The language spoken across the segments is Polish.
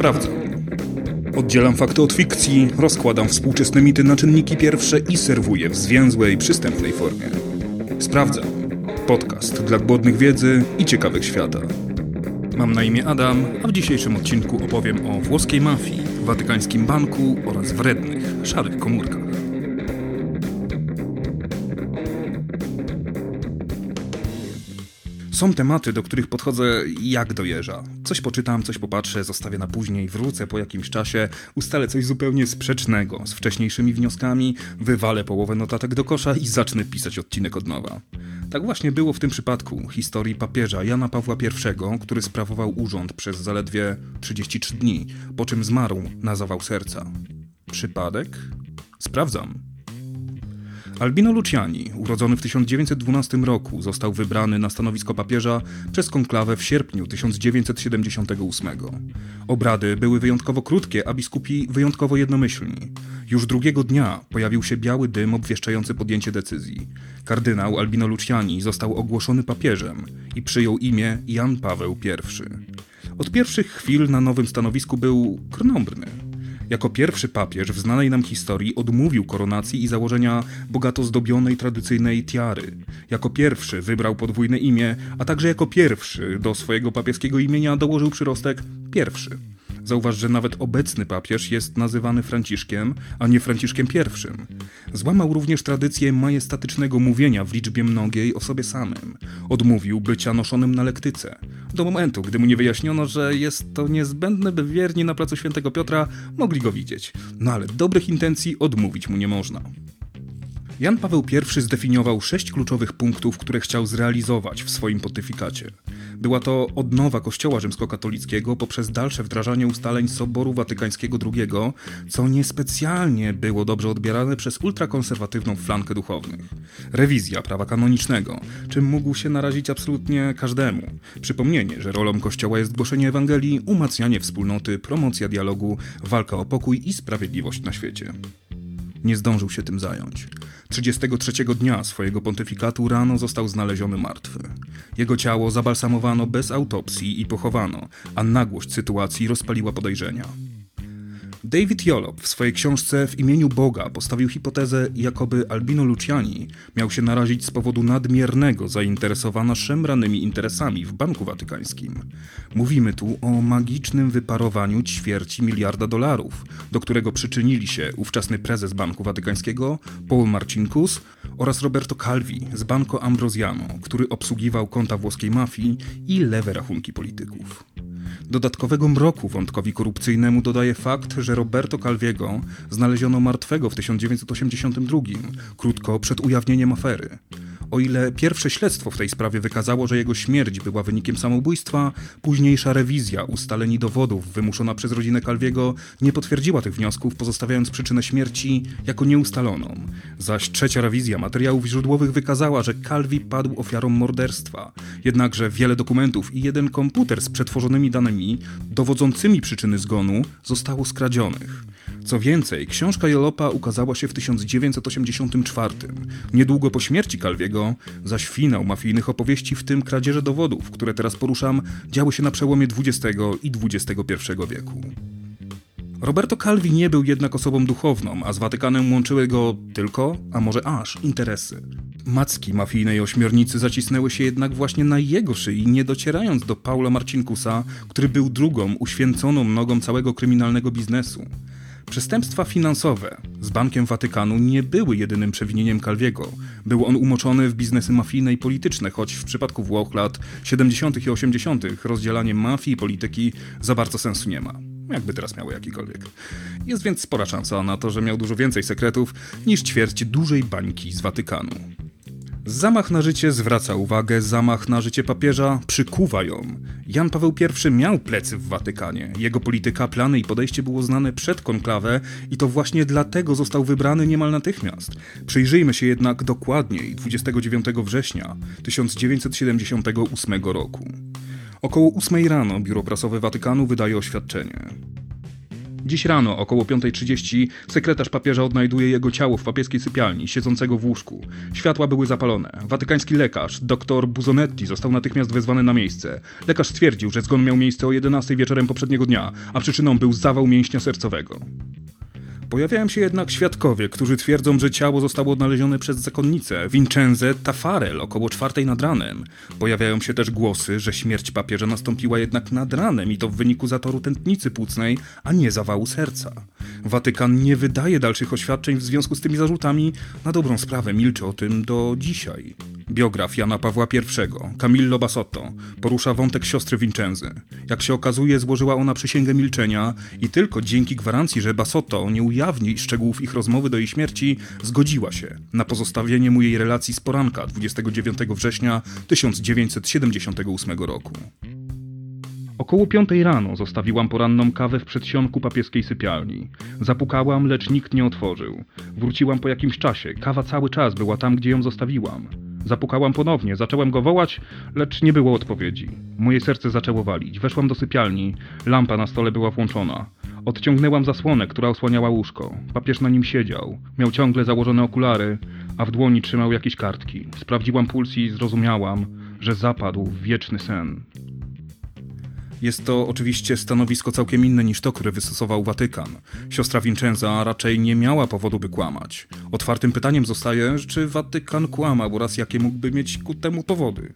Sprawdzam. Oddzielam fakty od fikcji, rozkładam współczesne mity na czynniki pierwsze i serwuję w zwięzłej, przystępnej formie. Sprawdzam. Podcast dla głodnych wiedzy i ciekawych świata. Mam na imię Adam, a w dzisiejszym odcinku opowiem o włoskiej mafii, watykańskim banku oraz wrednych, szarych komórkach. Są tematy, do których podchodzę jak do jeża. Coś poczytam, coś popatrzę, zostawię na później, wrócę po jakimś czasie, ustalę coś zupełnie sprzecznego z wcześniejszymi wnioskami, wywalę połowę notatek do kosza i zacznę pisać odcinek od nowa. Tak właśnie było w tym przypadku historii papieża Jana Pawła I, który sprawował urząd przez zaledwie 33 dni, po czym zmarł na zawał serca. Przypadek? Sprawdzam. Albino Luciani, urodzony w 1912 roku, został wybrany na stanowisko papieża przez konklawę w sierpniu 1978. Obrady były wyjątkowo krótkie, a biskupi wyjątkowo jednomyślni. Już drugiego dnia pojawił się biały dym obwieszczający podjęcie decyzji. Kardynał Albino Luciani został ogłoszony papieżem i przyjął imię Jan Paweł I. Od pierwszych chwil na nowym stanowisku był krnąbrny. Jako pierwszy papież w znanej nam historii odmówił koronacji i założenia bogato zdobionej tradycyjnej tiary. Jako pierwszy wybrał podwójne imię, a także jako pierwszy do swojego papieskiego imienia dołożył przyrostek pierwszy. Zauważ, że nawet obecny papież jest nazywany Franciszkiem, a nie Franciszkiem I. Złamał również tradycję majestatycznego mówienia w liczbie mnogiej o sobie samym. Odmówił bycia noszonym na lektyce. Do momentu, gdy mu nie wyjaśniono, że jest to niezbędne, by wierni na placu Świętego Piotra mogli go widzieć. No ale dobrych intencji odmówić mu nie można. Jan Paweł I zdefiniował sześć kluczowych punktów, które chciał zrealizować w swoim pontyfikacie. Była to odnowa Kościoła rzymskokatolickiego poprzez dalsze wdrażanie ustaleń Soboru Watykańskiego II, co niespecjalnie było dobrze odbierane przez ultrakonserwatywną flankę duchownych. Rewizja prawa kanonicznego, czym mógł się narazić absolutnie każdemu. Przypomnienie, że rolą Kościoła jest głoszenie Ewangelii, umacnianie wspólnoty, promocja dialogu, walka o pokój i sprawiedliwość na świecie. Nie zdążył się tym zająć. 33 dnia swojego pontyfikatu rano został znaleziony martwy. Jego ciało zabalsamowano bez autopsji i pochowano, a nagłość sytuacji rozpaliła podejrzenia. David Jolop w swojej książce W imieniu Boga postawił hipotezę, jakoby Albino Luciani miał się narazić z powodu nadmiernego zainteresowania szemranymi interesami w Banku Watykańskim. Mówimy tu o magicznym wyparowaniu ćwierci miliarda dolarów, do którego przyczynili się ówczesny prezes Banku Watykańskiego Paul Marcinkus oraz Roberto Calvi z Banco Ambrosiano, który obsługiwał konta włoskiej mafii i lewe rachunki polityków. Dodatkowego mroku wątkowi korupcyjnemu dodaje fakt, że Roberto Calviego znaleziono martwego w 1982, krótko przed ujawnieniem afery. O ile pierwsze śledztwo w tej sprawie wykazało, że jego śmierć była wynikiem samobójstwa, późniejsza rewizja ustaleń i dowodów wymuszona przez rodzinę Calviego nie potwierdziła tych wniosków, pozostawiając przyczynę śmierci jako nieustaloną. Zaś trzecia rewizja materiałów źródłowych wykazała, że Calvi padł ofiarą morderstwa. Jednakże wiele dokumentów i jeden komputer z przetworzonymi danymi dowodzącymi przyczyny zgonu zostało skradzionych. Co więcej, książka Jolopa ukazała się w 1984, niedługo po śmierci Calviego, zaś finał mafijnych opowieści, w tym kradzieże dowodów, które teraz poruszam, działy się na przełomie XX i XXI wieku. Roberto Calvi nie był jednak osobą duchowną, a z Watykanem łączyły go tylko, a może aż, interesy. Macki mafijnej ośmiornicy zacisnęły się jednak właśnie na jego szyi, nie docierając do Paula Marcinkusa, który był drugą, uświęconą nogą całego kryminalnego biznesu. Przestępstwa finansowe z Bankiem Watykanu nie były jedynym przewinieniem Calviego. Był on umoczony w biznesy mafijne i polityczne, choć w przypadku Włoch lat 70. i 80. rozdzielanie mafii i polityki za bardzo sensu nie ma. Jakby teraz miało jakikolwiek. Jest więc spora szansa na to, że miał dużo więcej sekretów niż ćwierć dużej bańki z Watykanu. Zamach na życie zwraca uwagę, zamach na życie papieża przykuwa ją. Jan Paweł I miał plecy w Watykanie. Jego polityka, plany i podejście było znane przed konklawę i to właśnie dlatego został wybrany niemal natychmiast. Przyjrzyjmy się jednak dokładniej 29 września 1978 roku. Około 8 rano biuro prasowe Watykanu wydaje oświadczenie. Dziś rano, około 5.30, sekretarz papieża odnajduje jego ciało w papieskiej sypialni, siedzącego w łóżku. Światła były zapalone. Watykański lekarz, dr Buzonetti, został natychmiast wezwany na miejsce. Lekarz stwierdził, że zgon miał miejsce o 11 wieczorem poprzedniego dnia, a przyczyną był zawał mięśnia sercowego. Pojawiają się jednak świadkowie, którzy twierdzą, że ciało zostało odnalezione przez zakonnicę Vincenze Tafarel około czwartej nad ranem. Pojawiają się też głosy, że śmierć papieża nastąpiła jednak nad ranem i to w wyniku zatoru tętnicy płucnej, a nie zawału serca. Watykan nie wydaje dalszych oświadczeń w związku z tymi zarzutami, na dobrą sprawę milczy o tym do dzisiaj. Biograf Jana Pawła I, Camillo Basotto, porusza wątek siostry Vincenzy. Jak się okazuje, złożyła ona przysięgę milczenia i tylko dzięki gwarancji, że Basotto nie ujawni szczegółów ich rozmowy do jej śmierci, zgodziła się na pozostawienie mu jej relacji z poranka 29 września 1978 roku. Około piątej rano zostawiłam poranną kawę w przedsionku papieskiej sypialni. Zapukałam, lecz nikt nie otworzył. Wróciłam po jakimś czasie. Kawa cały czas była tam, gdzie ją zostawiłam. Zapukałam ponownie, zacząłem go wołać, lecz nie było odpowiedzi. Moje serce zaczęło walić. Weszłam do sypialni. Lampa na stole była włączona. Odciągnęłam zasłonę, która osłaniała łóżko. Papież na nim siedział. Miał ciągle założone okulary, a w dłoni trzymał jakieś kartki. Sprawdziłam puls i zrozumiałam, że zapadł w wieczny sen. Jest to oczywiście stanowisko całkiem inne niż to, które wystosował Watykan. Siostra Vincenza raczej nie miała powodu, by kłamać. Otwartym pytaniem zostaje, czy Watykan kłamał oraz jakie mógłby mieć ku temu powody.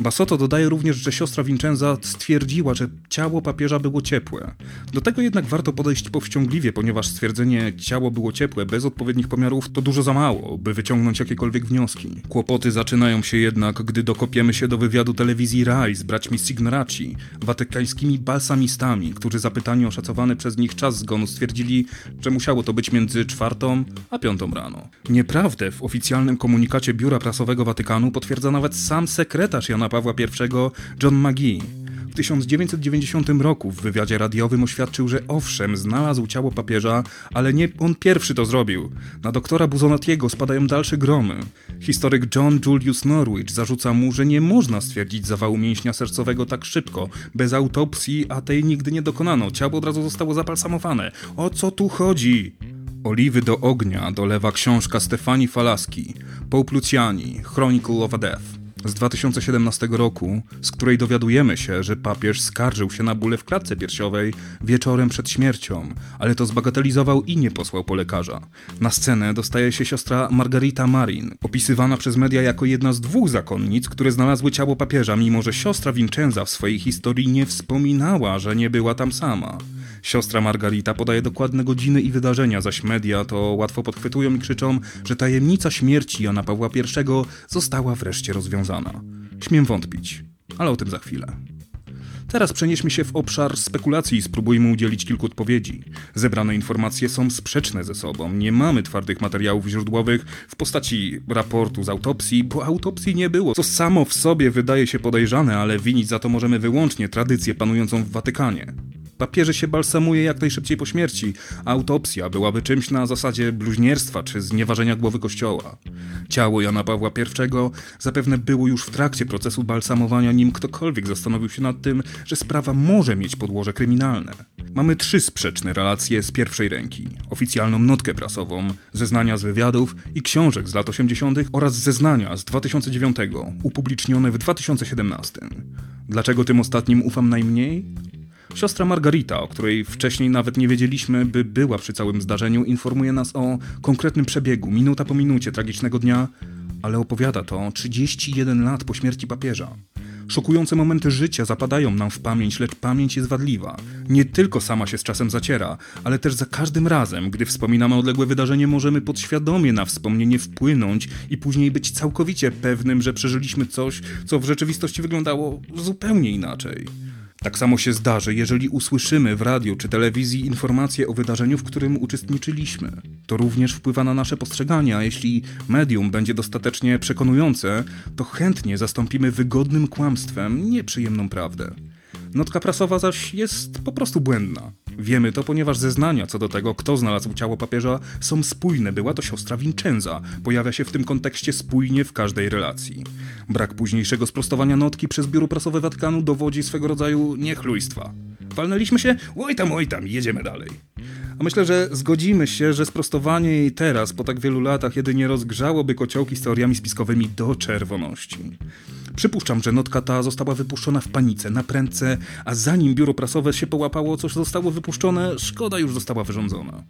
Basotto dodaje również, że siostra Vincenza stwierdziła, że ciało papieża było ciepłe. Do tego jednak warto podejść powściągliwie, ponieważ stwierdzenie ciało było ciepłe bez odpowiednich pomiarów to dużo za mało, by wyciągnąć jakiekolwiek wnioski. Kłopoty zaczynają się jednak, gdy dokopiemy się do wywiadu telewizji RAI z braćmi Signoraci, watykańskimi balsamistami, którzy zapytani o szacowany przez nich czas zgonu stwierdzili, że musiało to być między czwartą a piątą rano. Nieprawdę w oficjalnym komunikacie Biura Prasowego Watykanu potwierdza nawet sam sekretarz Jana Pawła I John McGee. W 1990 roku w wywiadzie radiowym oświadczył, że owszem, znalazł ciało papieża, ale nie on pierwszy to zrobił. Na doktora Buzonatiego spadają dalsze gromy. Historyk John Julius Norwich zarzuca mu, że nie można stwierdzić zawału mięśnia sercowego tak szybko, bez autopsji, a tej nigdy nie dokonano. Ciało od razu zostało zapalsamowane. O co tu chodzi? Oliwy do ognia dolewa książka Stefani Falaski, Pope Luciani, Chronicle of a Death z 2017 roku, z której dowiadujemy się, że papież skarżył się na bóle w klatce piersiowej wieczorem przed śmiercią, ale to zbagatelizował i nie posłał po lekarza. Na scenę dostaje się siostra Margarita Marin, opisywana przez media jako jedna z dwóch zakonnic, które znalazły ciało papieża, mimo że siostra Vincenza w swojej historii nie wspominała, że nie była tam sama. Siostra Margarita podaje dokładne godziny i wydarzenia, zaś media to łatwo podchwytują i krzyczą, że tajemnica śmierci Jana Pawła I została wreszcie rozwiązana. Śmiem wątpić, ale o tym za chwilę. Teraz przenieśmy się w obszar spekulacji i spróbujmy udzielić kilku odpowiedzi. Zebrane informacje są sprzeczne ze sobą. Nie mamy twardych materiałów źródłowych w postaci raportu z autopsji, bo autopsji nie było, co samo w sobie wydaje się podejrzane, ale winić za to możemy wyłącznie tradycję panującą w Watykanie. Papieży się balsamuje jak najszybciej po śmierci, autopsja byłaby czymś na zasadzie bluźnierstwa czy znieważenia głowy kościoła. Ciało Jana Pawła I zapewne było już w trakcie procesu balsamowania, nim ktokolwiek zastanowił się nad tym, że sprawa może mieć podłoże kryminalne. Mamy trzy sprzeczne relacje z pierwszej ręki. Oficjalną notkę prasową, zeznania z wywiadów i książek z lat 80. oraz zeznania z 2009, upublicznione w 2017. Dlaczego tym ostatnim ufam najmniej? Siostra Margarita, o której wcześniej nawet nie wiedzieliśmy, by była przy całym zdarzeniu, informuje nas o konkretnym przebiegu, minuta po minucie tragicznego dnia, ale opowiada to 31 lat po śmierci papieża. Szokujące momenty życia zapadają nam w pamięć, lecz pamięć jest wadliwa. Nie tylko sama się z czasem zaciera, ale też za każdym razem, gdy wspominamy odległe wydarzenie, możemy podświadomie na wspomnienie wpłynąć i później być całkowicie pewnym, że przeżyliśmy coś, co w rzeczywistości wyglądało zupełnie inaczej. Tak samo się zdarzy, jeżeli usłyszymy w radiu czy telewizji informacje o wydarzeniu, w którym uczestniczyliśmy. To również wpływa na nasze postrzeganie, a jeśli medium będzie dostatecznie przekonujące, to chętnie zastąpimy wygodnym kłamstwem nieprzyjemną prawdę. Notka prasowa zaś jest po prostu błędna. Wiemy to, ponieważ zeznania co do tego, kto znalazł ciało papieża, są spójne. Była to siostra Vincenza. Pojawia się w tym kontekście spójnie w każdej relacji. Brak późniejszego sprostowania notki przez biuro prasowe Watykanu dowodzi swego rodzaju niechlujstwa. Walnęliśmy się? Oj tam, oj tam, jedziemy dalej. A myślę, że zgodzimy się, że sprostowanie jej teraz, po tak wielu latach, jedynie rozgrzałoby kociołki z teoriami spiskowymi do czerwoności. Przypuszczam, że notka ta została wypuszczona w panice, na prędce, a zanim biuro prasowe się połapało, co zostało wypuszczone, szkoda już została wyrządzona.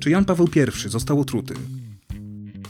Czy Jan Paweł I został otruty?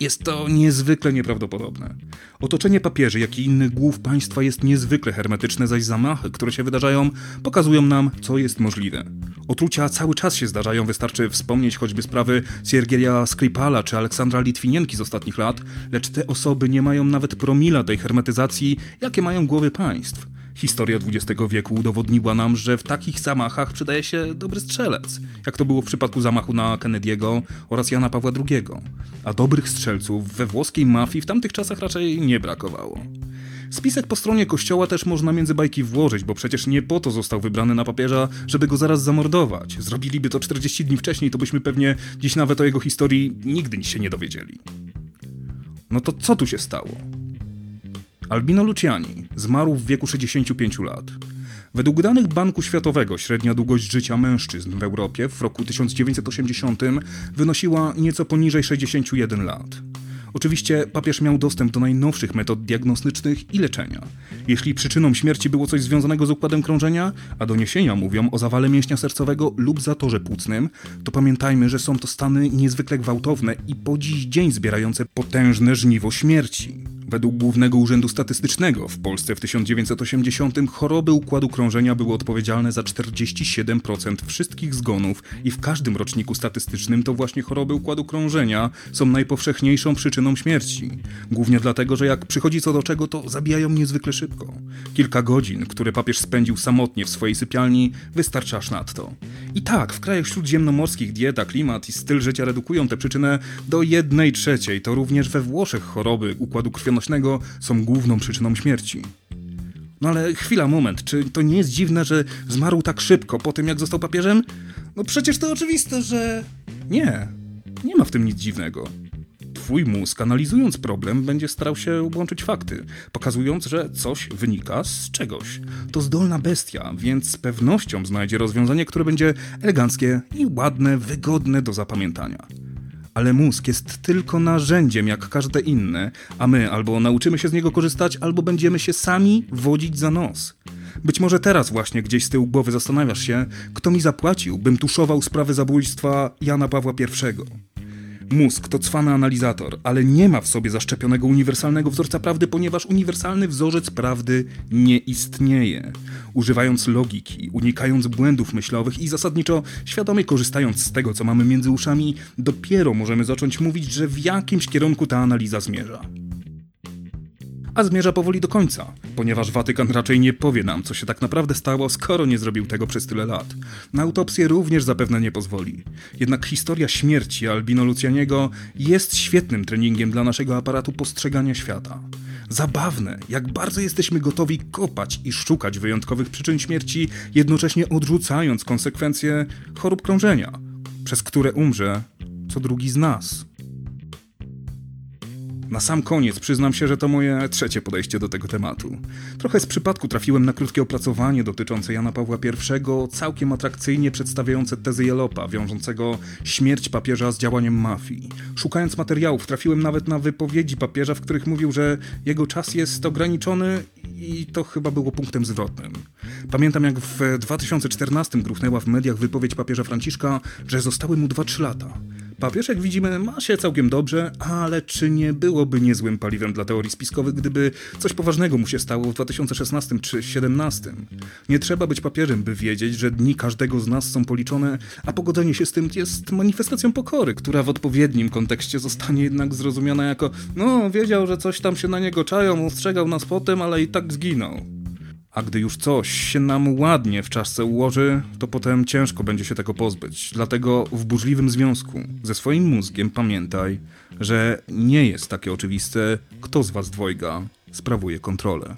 Jest to niezwykle nieprawdopodobne. Otoczenie papieży, jak i innych głów państwa jest niezwykle hermetyczne, zaś zamachy, które się wydarzają, pokazują nam, co jest możliwe. Otrucia cały czas się zdarzają, wystarczy wspomnieć choćby sprawy Siergieja Skripala czy Aleksandra Litwinienki z ostatnich lat, lecz te osoby nie mają nawet promila tej hermetyzacji, jakie mają głowy państw. Historia XX wieku udowodniła nam, że w takich zamachach przydaje się dobry strzelec, jak to było w przypadku zamachu na Kennedy'ego oraz Jana Pawła II. A dobrych strzelców we włoskiej mafii w tamtych czasach raczej nie brakowało. Spisek po stronie kościoła też można między bajki włożyć, bo przecież nie po to został wybrany na papieża, żeby go zaraz zamordować. Zrobiliby to 40 dni wcześniej, to byśmy pewnie dziś nawet o jego historii nigdy się nie dowiedzieli. No to co tu się stało? Albino Luciani zmarł w wieku 65 lat. Według danych Banku Światowego średnia długość życia mężczyzn w Europie w roku 1980 wynosiła nieco poniżej 61 lat. Oczywiście papież miał dostęp do najnowszych metod diagnostycznych i leczenia. Jeśli przyczyną śmierci było coś związanego z układem krążenia, a doniesienia mówią o zawale mięśnia sercowego lub zatorze płucnym, to pamiętajmy, że są to stany niezwykle gwałtowne i po dziś dzień zbierające potężne żniwo śmierci. Według Głównego Urzędu Statystycznego w Polsce w 1980 choroby układu krążenia były odpowiedzialne za 47% wszystkich zgonów i w każdym roczniku statystycznym to właśnie choroby układu krążenia są najpowszechniejszą przyczyną śmierci. Głównie dlatego, że jak przychodzi co do czego, to zabijają niezwykle szybko. Kilka godzin, które papież spędził samotnie w swojej sypialni, wystarcza aż nadto. I tak, w krajach śródziemnomorskich dieta, klimat i styl życia redukują tę przyczynę do jednej trzeciej. To również we Włoszech choroby układu krwionośnego są główną przyczyną śmierci. No ale chwila, moment, czy to nie jest dziwne, że zmarł tak szybko po tym, jak został papieżem? No przecież to oczywiste, że... Nie, nie ma w tym nic dziwnego. Twój mózg, analizując problem, będzie starał się łączyć fakty, pokazując, że coś wynika z czegoś. To zdolna bestia, więc z pewnością znajdzie rozwiązanie, które będzie eleganckie i ładne, wygodne do zapamiętania. Ale mózg jest tylko narzędziem jak każde inne, a my albo nauczymy się z niego korzystać, albo będziemy się sami wodzić za nos. Być może teraz właśnie gdzieś z tyłu głowy zastanawiasz się, kto mi zapłacił, bym tuszował sprawę zabójstwa Jana Pawła I. Mózg to cwany analizator, ale nie ma w sobie zaszczepionego uniwersalnego wzorca prawdy, ponieważ uniwersalny wzorzec prawdy nie istnieje. Używając logiki, unikając błędów myślowych i zasadniczo świadomie korzystając z tego, co mamy między uszami, dopiero możemy zacząć mówić, że w jakimś kierunku ta analiza zmierza a zmierza powoli do końca, ponieważ Watykan raczej nie powie nam, co się tak naprawdę stało, skoro nie zrobił tego przez tyle lat. Na autopsję również zapewne nie pozwoli. Jednak historia śmierci Albino Lucianiego jest świetnym treningiem dla naszego aparatu postrzegania świata. Zabawne, jak bardzo jesteśmy gotowi kopać i szukać wyjątkowych przyczyn śmierci, jednocześnie odrzucając konsekwencje chorób krążenia, przez które umrze co drugi z nas. Na sam koniec przyznam się, że to moje trzecie podejście do tego tematu. Trochę z przypadku trafiłem na krótkie opracowanie dotyczące Jana Pawła I, całkiem atrakcyjnie przedstawiające tezy Jelopa, wiążącego śmierć papieża z działaniem mafii. Szukając materiałów, trafiłem nawet na wypowiedzi papieża, w których mówił, że jego czas jest ograniczony i to chyba było punktem zwrotnym. Pamiętam jak w 2014 gruchnęła w mediach wypowiedź papieża Franciszka, że zostały mu 2-3 lata. Papież, jak widzimy, ma się całkiem dobrze, ale czy nie byłoby niezłym paliwem dla teorii spiskowych, gdyby coś poważnego mu się stało w 2016 czy 2017? Nie trzeba być papieżem, by wiedzieć, że dni każdego z nas są policzone, a pogodzenie się z tym jest manifestacją pokory, która w odpowiednim kontekście zostanie jednak zrozumiana jako no, wiedział, że coś tam się na niego czają, ostrzegał nas potem, ale i tak zginął. A gdy już coś się nam ładnie w czaszce ułoży, to potem ciężko będzie się tego pozbyć. Dlatego w burzliwym związku ze swoim mózgiem pamiętaj, że nie jest takie oczywiste, kto z was dwojga sprawuje kontrolę.